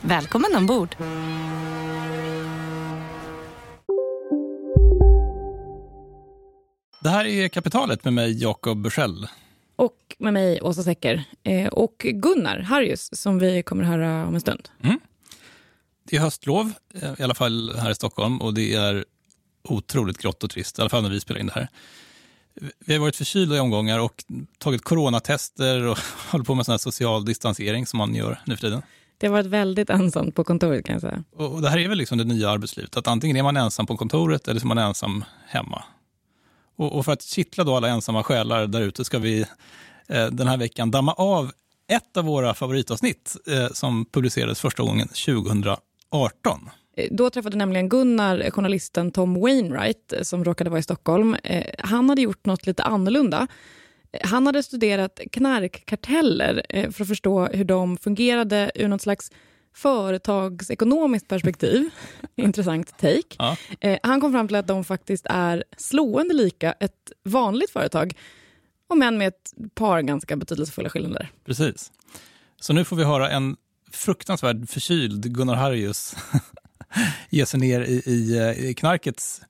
Välkommen ombord! Det här är Kapitalet med mig, Jakob Bursell. Och med mig, Åsa Secker. Eh, och Gunnar Harrius, som vi kommer att höra om en stund. Mm. Det är höstlov, eh, i alla fall här i Stockholm, och det är otroligt grått och trist, i alla fall när vi spelar in det här. Vi har varit förkylda i omgångar och tagit coronatester och håller på med sån här social distansering som man gör nu för tiden. Det har varit väldigt ensamt på kontoret kan jag säga. Och det här är väl liksom det nya arbetslivet, att antingen är man ensam på kontoret eller så är man ensam hemma. Och, och för att kittla då alla ensamma själar där ute ska vi eh, den här veckan damma av ett av våra favoritavsnitt eh, som publicerades första gången 2018. Eh, då träffade nämligen Gunnar journalisten Tom Wainwright som råkade vara i Stockholm. Eh, han hade gjort något lite annorlunda. Eh, han hade studerat knarkkarteller för att förstå hur de fungerade ur något slags företagsekonomiskt perspektiv. Intressant take. Ja. Han kom fram till att de faktiskt är slående lika ett vanligt företag, om än med ett par ganska betydelsefulla skillnader. Precis. Så nu får vi höra en fruktansvärd förkyld Gunnar Harrius ge sig ner i, i, i knarkets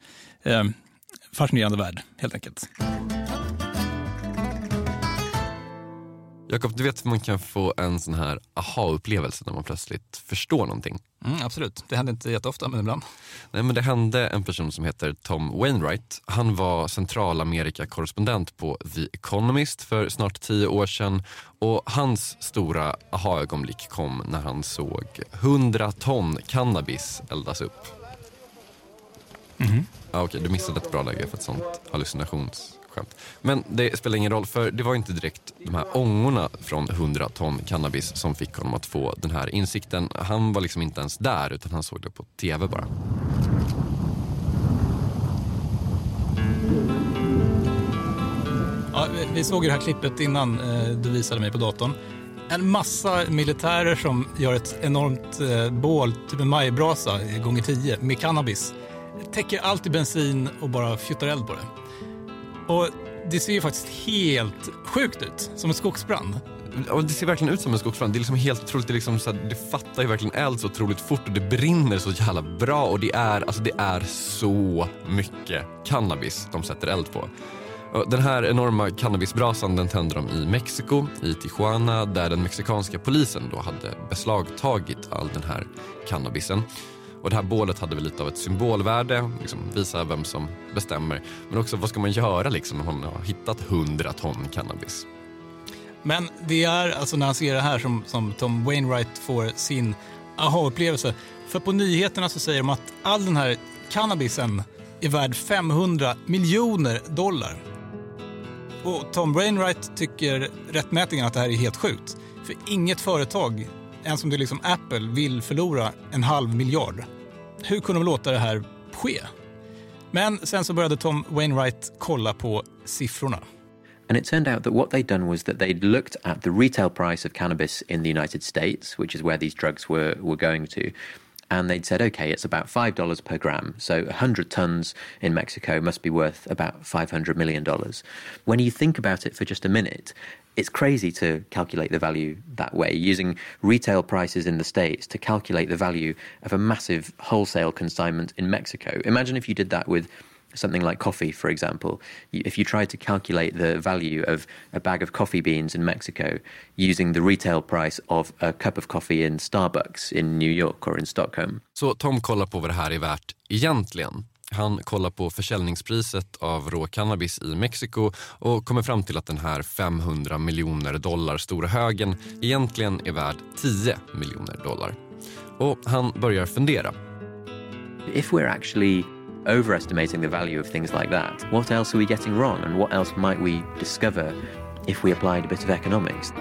eh, fascinerande värld, helt enkelt. Jakob, du vet att man kan få en sån här aha-upplevelse när man plötsligt förstår någonting? Mm, absolut, det händer inte jätteofta men ibland. Nej, men det hände en person som heter Tom Wainwright. Han var Centralamerika-korrespondent på The Economist för snart tio år sedan och hans stora aha-ögonblick kom när han såg 100 ton cannabis eldas upp. Mm -hmm. ah, Okej, okay, du missade ett bra läge för ett sånt hallucinations skämt. Men det spelar ingen roll för det var inte direkt de här ångorna från 100 ton cannabis som fick honom att få den här insikten. Han var liksom inte ens där utan han såg det på tv bara. Ja, vi såg det här klippet innan eh, du visade mig på datorn. En massa militärer som gör ett enormt eh, bål, typ en majbrasa eh, gånger tio med cannabis. Täcker allt i bensin och bara fjuttar eld på det. Och det ser ju faktiskt helt sjukt ut, som en skogsbrand. Och det ser verkligen ut som en skogsbrand. Det är liksom helt otroligt. Det, liksom så här, det fattar ju verkligen eld så otroligt fort och det brinner så jävla bra. Och det är, alltså det är så mycket cannabis de sätter eld på. Och den här enorma cannabisbrasan den tände de i Mexiko, i Tijuana där den mexikanska polisen då hade beslagtagit all den här cannabisen. Och det här bålet hade väl lite av ett symbolvärde, liksom visa vem som bestämmer. Men också vad ska man göra liksom, när man har hittat 100 ton cannabis? Men det är alltså när han ser det här som, som Tom Wainwright får sin aha-upplevelse. För på nyheterna så säger de att all den här cannabisen är värd 500 miljoner dollar. Och Tom Wainwright tycker rättmätigen att det här är helt sjukt. För inget företag en som det liksom Apple vill förlora en halv miljard. Hur kunde de låta det här ske? Men sen så började Tom Wainwright kolla på siffrorna. And it turned out that what they'd done was that they'd looked at the retail price of cannabis in the United States, which is where these drugs were, were going to, and they'd said, okay, it's about $5 per gram. So 100 tons in Mexico must be worth about $500 million. When you think about it for just a minute, it's crazy to calculate the value that way, using retail prices in the States to calculate the value of a massive wholesale consignment in Mexico. Imagine if you did that with something like coffee, for example. If you tried to calculate the value of a bag of coffee beans in Mexico using the retail price of a cup of coffee in Starbucks in New York or in Stockholm. Så Tom kollar på vad det här är värt egentligen. Han kollar på försäljningspriset av rå cannabis i Mexiko och kommer fram till att den här 500 miljoner dollar stora högen egentligen är värd 10 miljoner dollar. Och han börjar fundera. If we're actually overestimating the value of things like that, what else are we getting wrong and what else might we discover if we applied a bit of economics?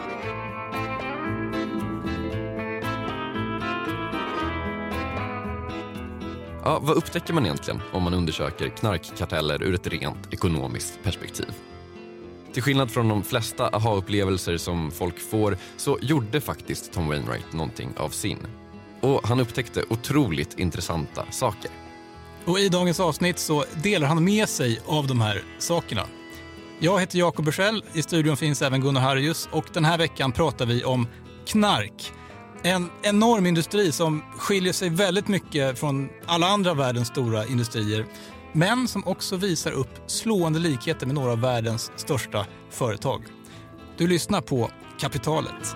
Ja, vad upptäcker man egentligen om man undersöker knarkkarteller ur ett rent ekonomiskt perspektiv? Till skillnad från de flesta aha-upplevelser som folk får så gjorde faktiskt Tom Wainwright någonting av sin. Och han upptäckte otroligt intressanta saker. Och I dagens avsnitt så delar han med sig av de här sakerna. Jag heter Jakob Bursell, i studion finns även Gunnar Harrius och den här veckan pratar vi om knark. En enorm industri som skiljer sig väldigt mycket från alla andra världens stora industrier men som också visar upp slående likheter med några av världens största företag. Du lyssnar på Kapitalet.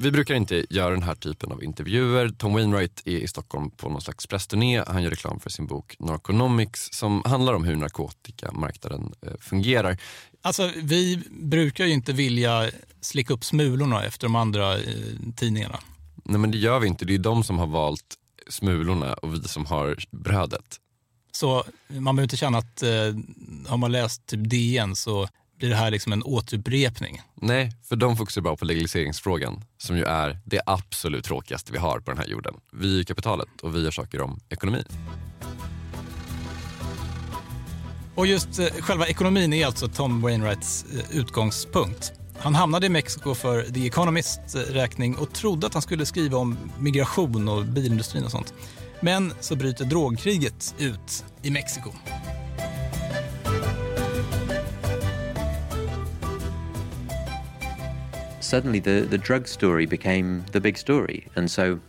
Vi brukar inte göra den här typen av intervjuer. Tom Wainwright är i Stockholm på någon slags pressturné. Han gör reklam för sin bok Narconomics som handlar om hur narkotikamarknaden eh, fungerar. Alltså, vi brukar ju inte vilja slicka upp smulorna efter de andra eh, tidningarna. Nej men det gör vi inte. Det är de som har valt smulorna och vi som har brödet. Så man behöver inte känna att eh, har man läst typ DN så blir det här liksom en återupprepning. Nej, för de fokuserar bara på legaliseringsfrågan som ju är det absolut tråkigaste vi har på den här jorden. Vi är kapitalet och vi gör saker om ekonomin. Och just eh, själva ekonomin är alltså Tom Wainwrights eh, utgångspunkt. Han hamnade i Mexiko för The Economist eh, räkning och trodde att han skulle skriva om migration och bilindustrin och sånt. Men så bryter drogkriget ut i Mexiko. Suddenly the, the drug story became the big story. And so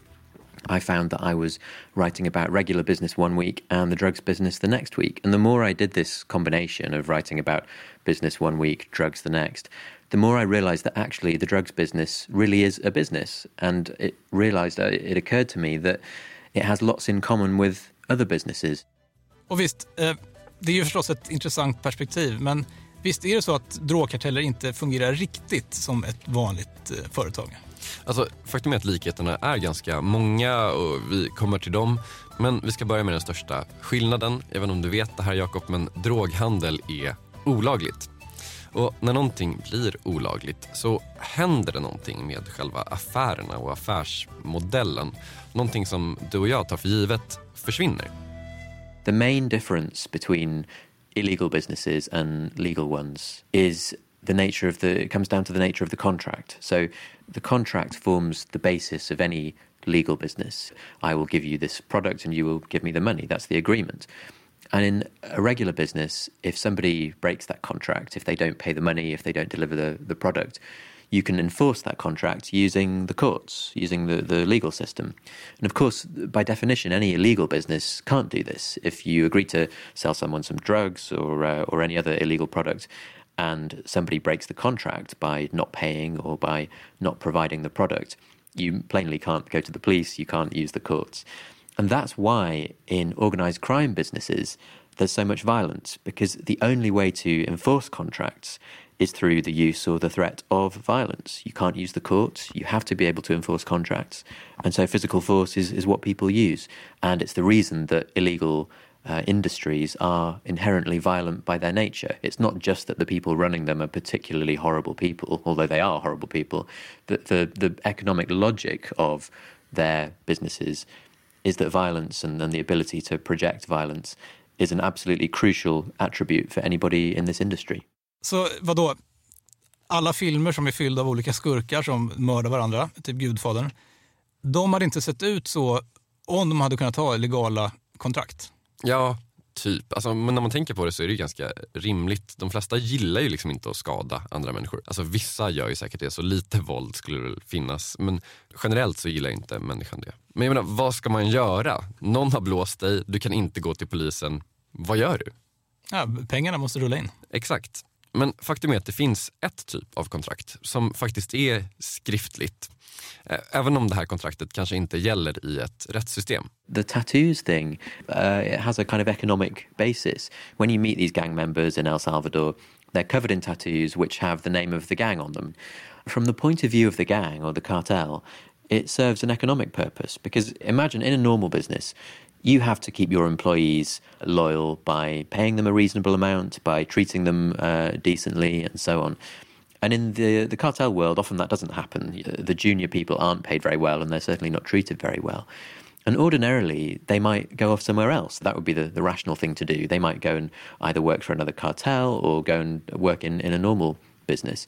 I found that I was writing about regular business one week and the drugs business the next week. And the more I did this combination of writing about business one week, drugs the next, the more I realized that actually the drugs business really is a business. And it realized, uh, it occurred to me that it has lots in common with other businesses. Och visst, eh, det är ju förstås ett intressant perspektiv, men Visst är det så att drogkarteller inte fungerar riktigt som ett vanligt eh, företag? Alltså, faktum är att likheterna är ganska många och vi kommer till dem. Men vi ska börja med den största skillnaden. Inte om du vet det här Jakob, men droghandel är olagligt. Och när någonting blir olagligt så händer det någonting med själva affärerna och affärsmodellen. Någonting som du och jag tar för givet försvinner. The main difference between illegal businesses and legal ones is the nature of the it comes down to the nature of the contract. So the contract forms the basis of any legal business. I will give you this product and you will give me the money. That's the agreement. And in a regular business, if somebody breaks that contract, if they don't pay the money, if they don't deliver the, the product, you can enforce that contract using the courts, using the, the legal system. And of course, by definition, any illegal business can't do this. If you agree to sell someone some drugs or, uh, or any other illegal product, and somebody breaks the contract by not paying or by not providing the product, you plainly can't go to the police, you can't use the courts. And that's why in organized crime businesses, there's so much violence, because the only way to enforce contracts is through the use or the threat of violence. You can't use the courts, you have to be able to enforce contracts. And so physical force is, is what people use. And it's the reason that illegal uh, industries are inherently violent by their nature. It's not just that the people running them are particularly horrible people, although they are horrible people. The, the, the economic logic of their businesses is that violence and, and the ability to project violence is an absolutely crucial attribute for anybody in this industry. Så vadå? Alla filmer som är fyllda av olika skurkar som mördar varandra, typ Gudfadern, de hade inte sett ut så om de hade kunnat ha legala kontrakt. Ja, typ. Alltså, men när man tänker på det så är det ganska rimligt. De flesta gillar ju liksom inte att skada andra människor. Alltså, vissa gör ju säkert det, så lite våld skulle det finnas. Men generellt så gillar inte människan det. Men jag menar, vad ska man göra? Någon har blåst dig, du kan inte gå till polisen. Vad gör du? Ja, pengarna måste rulla in. Exakt. Men faktum är att det finns ett typ av kontrakt som faktiskt är skriftligt. Eh, även om det här kontraktet kanske inte gäller i ett rättssystem. The tattoos thing uh, it has a kind of economic basis. When you meet these gang members in El Salvador, they're covered in tattoos which have the name of the gang on them. From the point of view of the gang or the cartel, it serves an economic purpose because imagine in a normal business, you have to keep your employees loyal by paying them a reasonable amount, by treating them uh, decently, and so on. And in the the cartel world, often that doesn't happen. The junior people aren't paid very well, and they're certainly not treated very well. And ordinarily, they might go off somewhere else. That would be the, the rational thing to do. They might go and either work for another cartel or go and work in, in a normal business.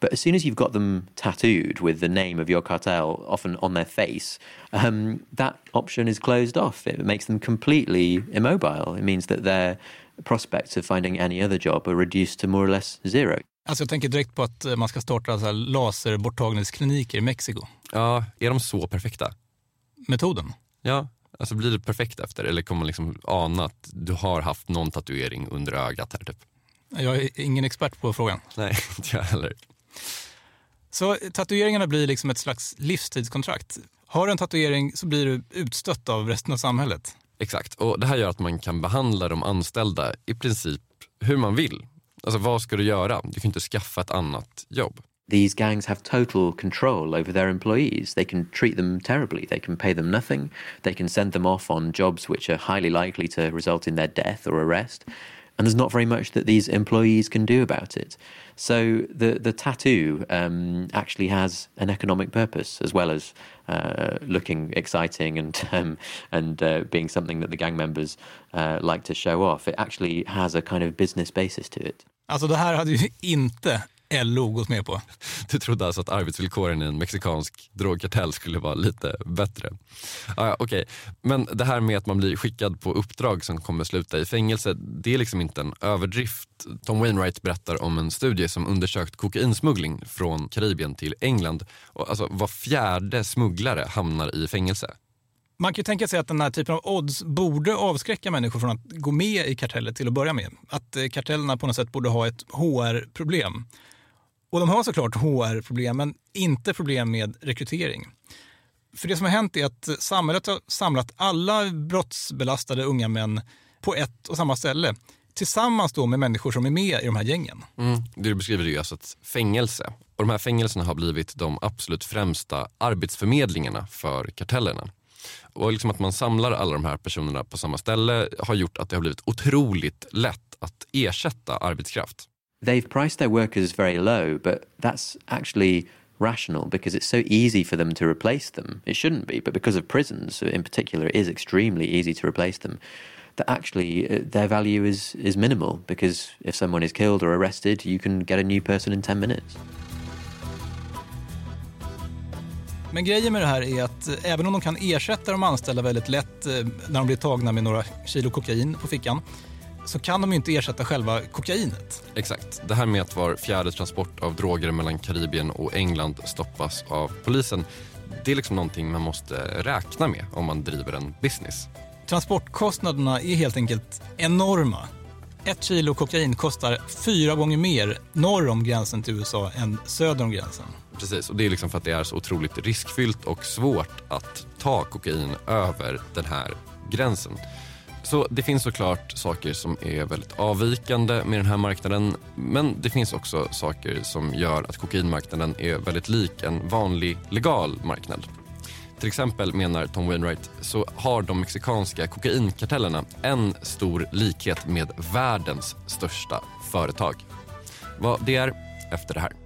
But as soon as you've got them tattooed with the name of your cartel, often on their face, um, that option is closed off. It makes them completely immobile. It means that their prospects of finding any other job are reduced to more or less zero. Alltså jag tänker direkt på att eh, man ska starta så här laserborttagningskliniker i Mexiko. Ja, är de så perfekta? Metoden? Ja, alltså blir det perfekt efter eller kommer man liksom ana att du har haft någon tatuering under ögat här typ? Jag är ingen expert på frågan. Nej, inte jag heller. Så tatueringarna blir liksom ett slags livstidskontrakt. Har du en tatuering så blir du utstött av resten av samhället. Exakt, och det här gör att man kan behandla de anställda i princip hur man vill. Alltså vad ska du göra? Du kan inte skaffa ett annat jobb. These gangs have total control over their employees. They can treat them terribly. They can pay them nothing. They can send them off on jobs which are highly likely to result in their death or arrest. And there's not very much that these employees can do about it. So the the tattoo um, actually has an economic purpose as well as uh, looking exciting and um, and uh, being something that the gang members uh, like to show off. It actually has a kind of business basis to it. Alltså det här hade ju inte LO gått med på. Du trodde alltså att arbetsvillkoren i en mexikansk drogkartell skulle vara lite bättre. Ah, Okej, okay. men det här med att man blir skickad på uppdrag som kommer sluta i fängelse, det är liksom inte en överdrift. Tom Wainwright berättar om en studie som undersökt kokainsmuggling från Karibien till England. Och alltså, var fjärde smugglare hamnar i fängelse. Man kan ju tänka sig att den här typen av odds borde avskräcka människor från att gå med i karteller till att börja med. Att eh, kartellerna på något sätt borde ha ett HR-problem. Och de har såklart HR-problem, men inte problem med rekrytering. För det som har hänt är att samhället har samlat alla brottsbelastade unga män på ett och samma ställe. Tillsammans då med människor som är med i de här gängen. Mm. Det du beskriver är ju alltså ett fängelse. Och de här fängelserna har blivit de absolut främsta arbetsförmedlingarna för kartellerna. Och liksom att man samlar alla de här personerna på samma ställe har gjort att det har blivit otroligt lätt att ersätta arbetskraft. They've priced their workers very low, but that's actually rational because it's so easy for them to replace them. It shouldn't be, but because of prisons in particular, it is extremely easy to replace them. that actually uh, their value is, is minimal because if someone is killed or arrested, you can get a new person in 10 minutes. Men grejen med det här är att eh, även om de kan ersätta de anställda väldigt lätt eh, när de blir tagna med några kilo kokain på fickan så kan de inte ersätta själva kokainet. Exakt. Det här med att var fjärde transport av droger mellan Karibien och England stoppas av polisen det är liksom någonting man måste räkna med om man driver en business. Transportkostnaderna är helt enkelt enorma. Ett kilo kokain kostar fyra gånger mer norr om gränsen till USA än söder om gränsen. Precis, och det är liksom för att det är så otroligt riskfyllt och svårt att ta kokain över den här gränsen. Så det finns såklart saker som är väldigt avvikande med den här marknaden men det finns också saker som gör att kokainmarknaden är väldigt lik en vanlig legal marknad. Till exempel menar Tom Wainwright så har de mexikanska kokainkartellerna en stor likhet med världens största företag. Vad det är efter det här.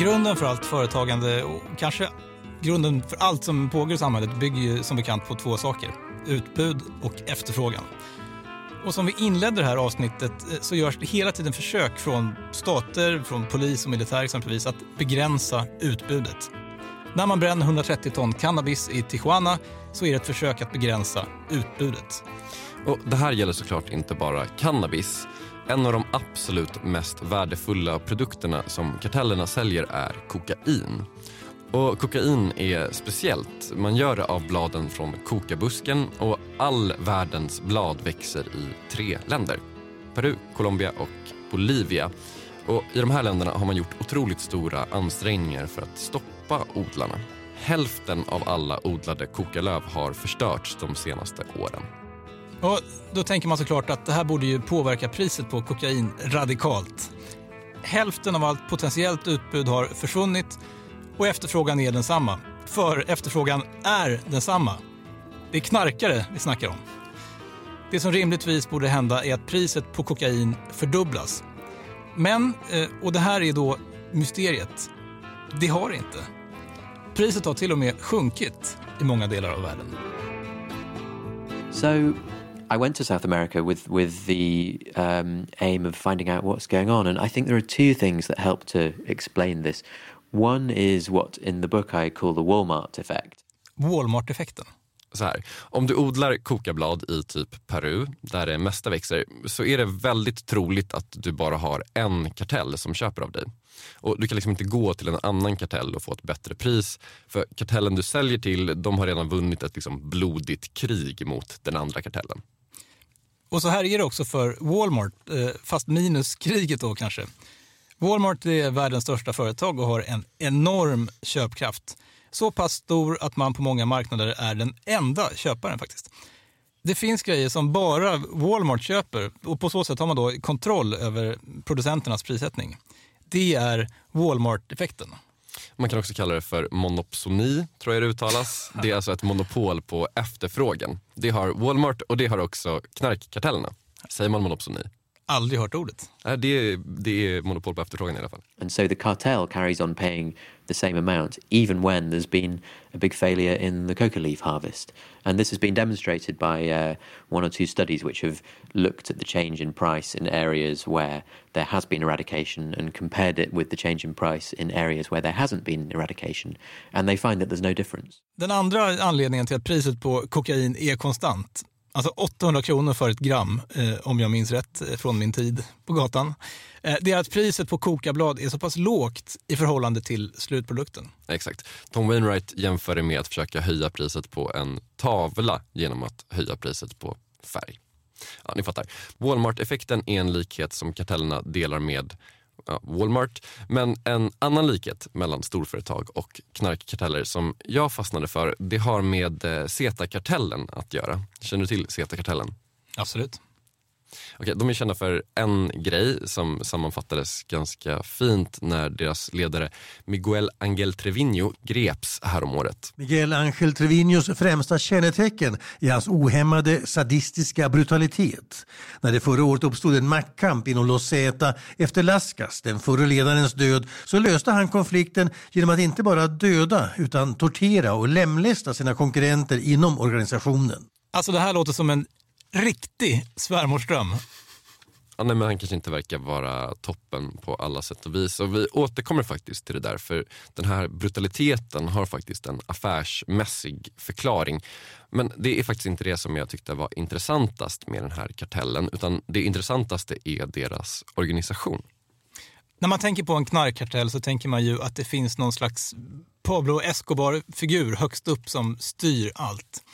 Grunden för allt företagande och kanske grunden för allt som pågår i samhället bygger ju som bekant på två saker. Utbud och efterfrågan. Och som vi inledde det här avsnittet eh, så görs det hela tiden försök från stater, från polis och militär exempelvis, att begränsa utbudet. När man bränner 130 ton cannabis i Tijuana så är det ett försök att begränsa utbudet. Och det här gäller såklart inte bara cannabis en av de absolut mest värdefulla produkterna som kartellerna säljer är kokain. Och kokain är speciellt. Man gör det av bladen från kokabusken och all världens blad växer i tre länder. Peru, Colombia och Bolivia. Och I de här länderna har man gjort otroligt stora ansträngningar för att stoppa odlarna. Hälften av alla odlade kokalöv har förstörts de senaste åren. Och då tänker man såklart att det här borde ju påverka priset på kokain radikalt. Hälften av allt potentiellt utbud har försvunnit och efterfrågan är densamma. För efterfrågan är densamma. Det är knarkare vi snackar om. Det som rimligtvis borde hända är att priset på kokain fördubblas. Men, eh, och det här är då mysteriet, det har det inte. Priset har till och med sjunkit i många delar av världen. So i went to South America with with the um, aim of finding out what's going on, and I think there are two things that help to explain this. One is what in the book I call the Walmart effect. Walmart-effekten. Så här, om du odlar kokablad i typ Peru, där det mesta växer, så är det väldigt troligt att du bara har en kartell som köper av dig. Och Du kan liksom inte gå till en annan kartell och få ett bättre pris. För kartellen du säljer till, de har redan vunnit ett liksom blodigt krig mot den andra kartellen. Och så här är det också för Walmart, eh, fast minus kriget då kanske. Walmart är världens största företag och har en enorm köpkraft. Så pass stor att man på många marknader är den enda köparen faktiskt. Det finns grejer som bara Walmart köper och på så sätt har man då kontroll över producenternas prissättning. Det är Walmart-effekten. Man kan också kalla det för monopsoni, tror jag det uttalas. Det är alltså ett monopol på efterfrågan. Det har Walmart och det har också knarkkartellerna. Säger man monopsoni? Aldrig hört ordet. Det är, det är monopol på efterfrågan i alla fall. And so the cartel carries on paying the same amount even when there's been a big failure in the coca leaf harvest. And this has been demonstrated by uh, one or two studies which have looked at the change in price in areas where there has been eradication and compared it with the change in price in areas where there hasn't been eradication. And they find that there's no difference. Den andra anledningen till att priset på kokain är konstant Alltså 800 kronor för ett gram, eh, om jag minns rätt eh, från min tid på gatan. Eh, det är att priset på kokablad är så pass lågt i förhållande till slutprodukten. Exakt. Tom Wainwright jämför det med att försöka höja priset på en tavla genom att höja priset på färg. Ja, ni fattar. Walmart-effekten är en likhet som kartellerna delar med ja, Walmart. Men en annan likhet mellan storföretag och knarkkarteller som jag fastnade för, det har med eh, CETA-kartellen att göra. Känner du till CETA-kartellen? Absolut. Okay, de är kända för en grej som sammanfattades ganska fint när deras ledare Miguel Angel Trevino greps häromåret. Miguel Angel Trevinos främsta kännetecken är hans ohämmade sadistiska brutalitet. När det förra året uppstod en maktkamp inom Los Zeta efter Lascas, den förre ledarens död, så löste han konflikten genom att inte bara döda utan tortera och lemlästa sina konkurrenter inom organisationen. Alltså det här låter som en riktig svärmorsdröm. Ja, nej, men han kanske inte verkar vara toppen på alla sätt och vis. Och vi återkommer faktiskt till det där, för den här brutaliteten har faktiskt en affärsmässig förklaring. Men det är faktiskt inte det som jag tyckte var intressantast med den här kartellen, utan det intressantaste är deras organisation. När man tänker på en knarkkartell så tänker man ju att det finns någon slags Pablo Escobar-figur högst upp som styr allt.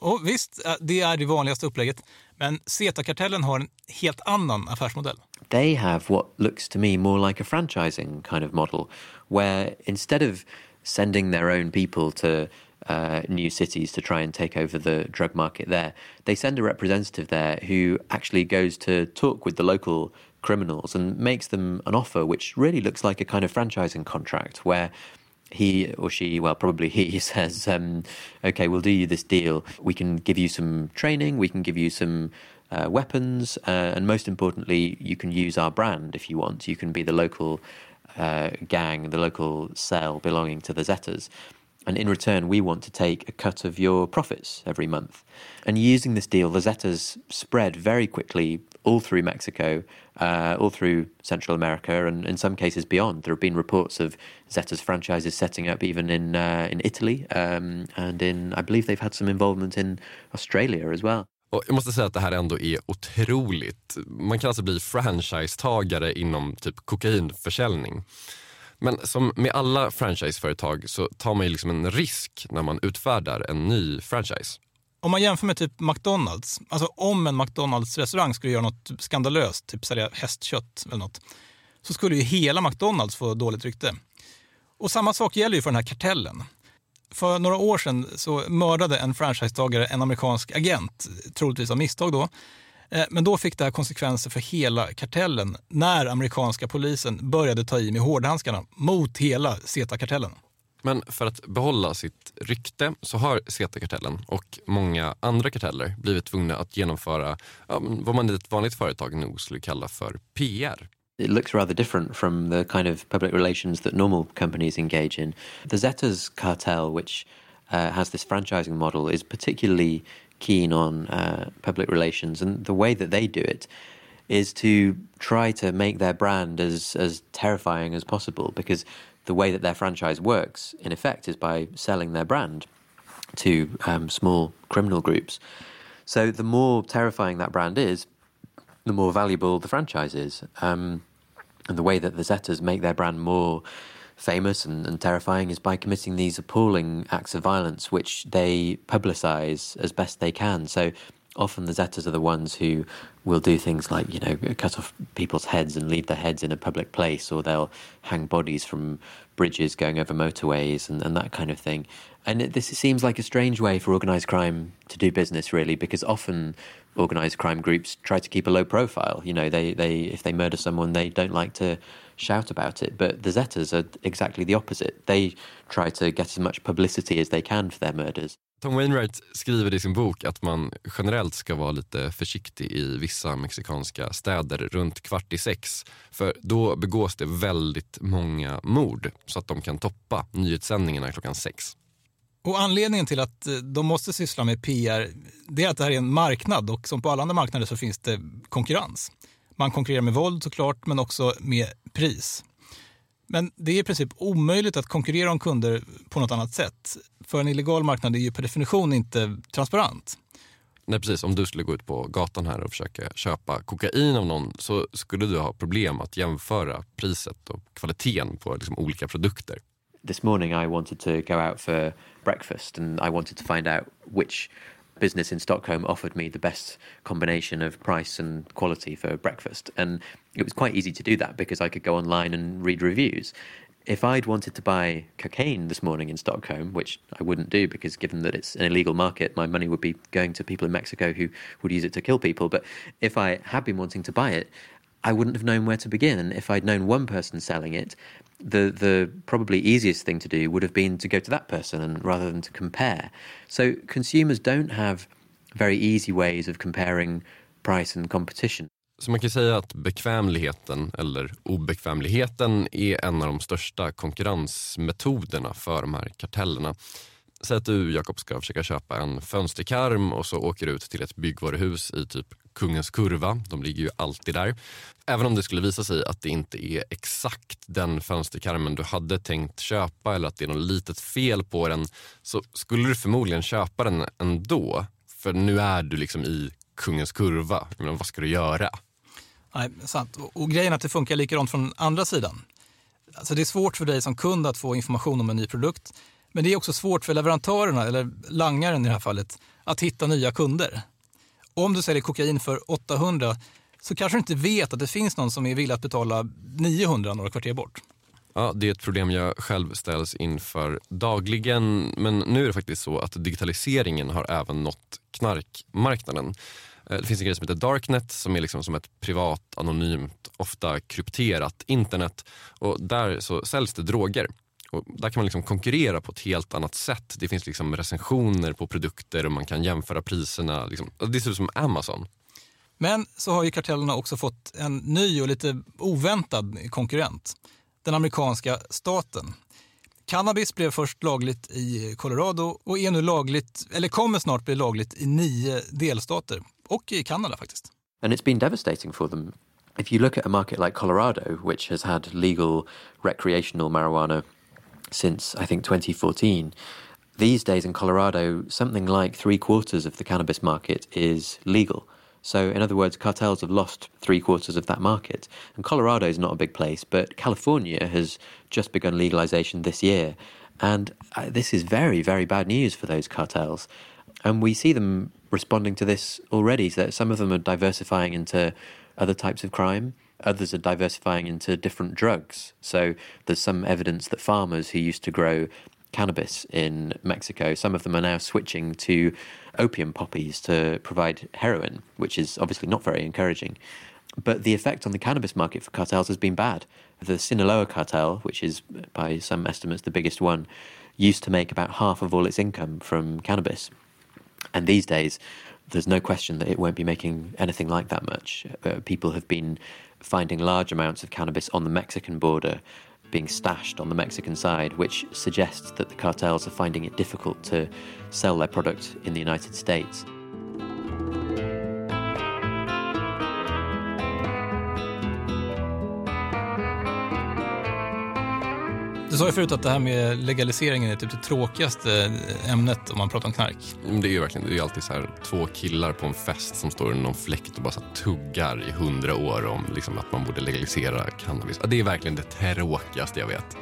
Och visst, eh, det är det vanligaste upplägget. Men CETA-kartellen har en helt annan affärsmodell. They have what looks to me more like a franchising kind of model where instead of sending their own people to uh, new cities to try and take over the drug market there, they send a representative there who actually goes to talk with the local criminals and makes them an offer which really looks like a kind of franchising contract where he or she, well, probably he says, um, okay, we'll do you this deal. We can give you some training, we can give you some uh, weapons, uh, and most importantly, you can use our brand if you want. You can be the local uh, gang, the local cell belonging to the Zetas. And in return, we want to take a cut of your profits every month. And using this deal, the Zetas spread very quickly all through Mexico, uh, all through Central America, and in some cases beyond. There have been reports of Zetas franchises setting up even in uh, in Italy, um, and in I believe they've had some involvement in Australia as well. Och jag måste säga att det här ändå är otroligt. Man kan alltså bli franchisetagare inom typ kokainförsäljning. Men som med alla franchiseföretag så tar man ju liksom en risk när man utfärdar en ny franchise. Om man jämför med typ McDonalds, alltså om en McDonalds-restaurang skulle göra något skandalöst, typ sälja hästkött eller något, så skulle ju hela McDonalds få dåligt rykte. Och samma sak gäller ju för den här kartellen. För några år sedan så mördade en franchisetagare en amerikansk agent, troligtvis av misstag då. Eh, men då fick det här konsekvenser för hela kartellen när amerikanska polisen började ta i med hårdhandskarna mot hela CETA-kartellen. Men för att behålla sitt rykte så har CETA-kartellen och många andra karteller blivit tvungna att genomföra ja, vad man i ett vanligt företag nog skulle kalla för PR. it looks rather different from the kind of public relations that normal companies engage in. The Zetas cartel, which uh, has this franchising model, is particularly keen on uh, public relations, and the way that they do it is to try to make their brand as as terrifying as possible because the way that their franchise works in effect is by selling their brand to um, small criminal groups. So the more terrifying that brand is the more valuable the franchise is. Um, and the way that the Zetas make their brand more famous and, and, terrifying is by committing these appalling acts of violence, which they publicize as best they can. So often the Zetas are the ones who will do things like, you know, cut off people's heads and leave their heads in a public place, or they'll hang bodies from bridges going over motorways and, and that kind of thing. And it, this seems like a strange way for organised crime to do business, really, because often organised crime groups try to keep a low profile. You know, they, they if they murder someone, they don't like to shout about it. But the Zetas are exactly the opposite. They try to get as much publicity as they can for their murders. Tom Wainwright skriver i sin bok att man generellt ska vara lite försiktig i vissa mexikanska städer runt kvart i sex. För då begås det väldigt många mord så att de kan toppa nyhetssändningarna klockan sex. Och anledningen till att eh, de måste syssla med PR det är att det här är en marknad och som på alla andra marknader så finns det konkurrens. Man konkurrerar med våld såklart, men också med pris. Men det är i princip omöjligt att konkurrera om kunder på något annat sätt. För en illegal marknad är ju per definition inte transparent. Nej precis, om du skulle gå ut på gatan här och försöka köpa kokain av någon så skulle du ha problem att jämföra priset och kvaliteten på liksom olika produkter. This morning I wanted to go out for breakfast and I wanted to find out which business in Stockholm offered me the best combination of price and quality for breakfast. And it was quite easy to do that because I could go online and read reviews. If I'd wanted to buy cocaine this morning in Stockholm, which I wouldn't do because given that it's an illegal market, my money would be going to people in Mexico who would use it to kill people. But if I had been wanting to buy it, I wouldn't have known where to begin. And if I'd known one person selling it, the the probably easiest thing to do would have been to go to that person and rather than to compare. So consumers don't have very easy ways of comparing price and competition. Så man kan säga att bekvämligheten eller obekvämligheten är en av de största konkurrensmetoderna för de här kartellerna. Säg att du Jakob ska försöka köpa en fönsterkarm och så åker du ut till ett byggvaruhus i typ Kungens kurva. De ligger ju alltid där. Även om det skulle visa sig att det inte är exakt den fönsterkarmen du hade tänkt köpa eller att det är något litet fel på den så skulle du förmodligen köpa den ändå. För nu är du liksom i Kungens kurva. Men vad ska du göra? Nej, sant. Och, och grejen är att det funkar likadant från andra sidan. Alltså det är svårt för dig som kund att få information om en ny produkt. Men det är också svårt för leverantörerna, eller langaren i det här fallet, att hitta nya kunder. Om du säljer kokain för 800 så kanske du inte vet att det finns någon som är villig att betala 900 några kvarter bort. Ja, det är ett problem jag själv ställs inför dagligen. Men nu är det faktiskt så att digitaliseringen har även nått knarkmarknaden. Eh, det finns en grej som heter Darknet som är liksom som ett privat, anonymt, ofta krypterat internet. Och Där så säljs det droger. Och där kan man liksom konkurrera på ett helt annat sätt. Det finns liksom recensioner på produkter och man kan jämföra priserna. Liksom. Det ser ut som Amazon. Men så har ju kartellerna också fått en ny och lite oväntad konkurrent. Den amerikanska staten. Cannabis blev först lagligt i Colorado och är nu lagligt, eller kommer snart bli lagligt i nio delstater och i Kanada faktiskt. And it's been devastating for them. If you look at a market like Colorado, which has had legal recreational marijuana since I think 2014. These days in Colorado, something like three quarters of the cannabis market is legal. So, in other words, cartels have lost three quarters of that market. And Colorado is not a big place, but California has just begun legalization this year. And uh, this is very, very bad news for those cartels. And we see them responding to this already. So some of them are diversifying into other types of crime. Others are diversifying into different drugs. So there's some evidence that farmers who used to grow cannabis in Mexico, some of them are now switching to opium poppies to provide heroin, which is obviously not very encouraging. But the effect on the cannabis market for cartels has been bad. The Sinaloa cartel, which is by some estimates the biggest one, used to make about half of all its income from cannabis. And these days, there's no question that it won't be making anything like that much. Uh, people have been finding large amounts of cannabis on the Mexican border being stashed on the Mexican side, which suggests that the cartels are finding it difficult to sell their product in the United States. Du sa ju förut att det här med legaliseringen är typ det tråkigaste ämnet om man pratar om knark. Det är ju verkligen, det är alltid så här, två killar på en fest som står i någon fläkt och bara så tuggar i hundra år om liksom, att man borde legalisera cannabis. Det är verkligen det tråkigaste jag vet.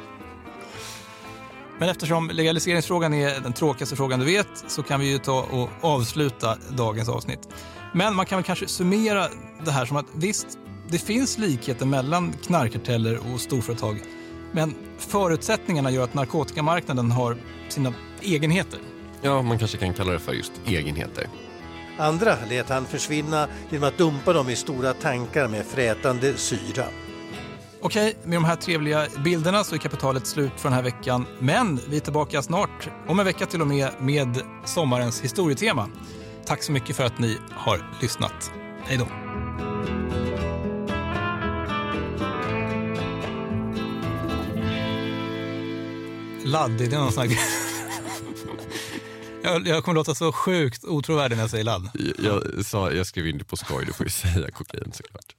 Men eftersom legaliseringsfrågan är den tråkigaste frågan du vet så kan vi ju ta och avsluta dagens avsnitt. Men man kan väl kanske summera det här som att visst, det finns likheter mellan knarkkarteller och storföretag men förutsättningarna gör att narkotikamarknaden har sina egenheter. Ja, man kanske kan kalla det för just egenheter. Andra lät han försvinna genom att dumpa dem i stora tankar med frätande syra. Okej, med de här trevliga bilderna så är kapitalet slut för den här veckan. Men vi är tillbaka snart, om en vecka till och med, med sommarens historietema. Tack så mycket för att ni har lyssnat. Hej då! Ladd, det är någon sån här... jag, jag kommer låta så sjukt otrovärdig när jag säger ladd. Jag, jag, sa, jag skrev in det på skoj, du får ju säga kokain såklart.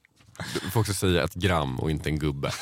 Du får också säga ett gram och inte en gubbe.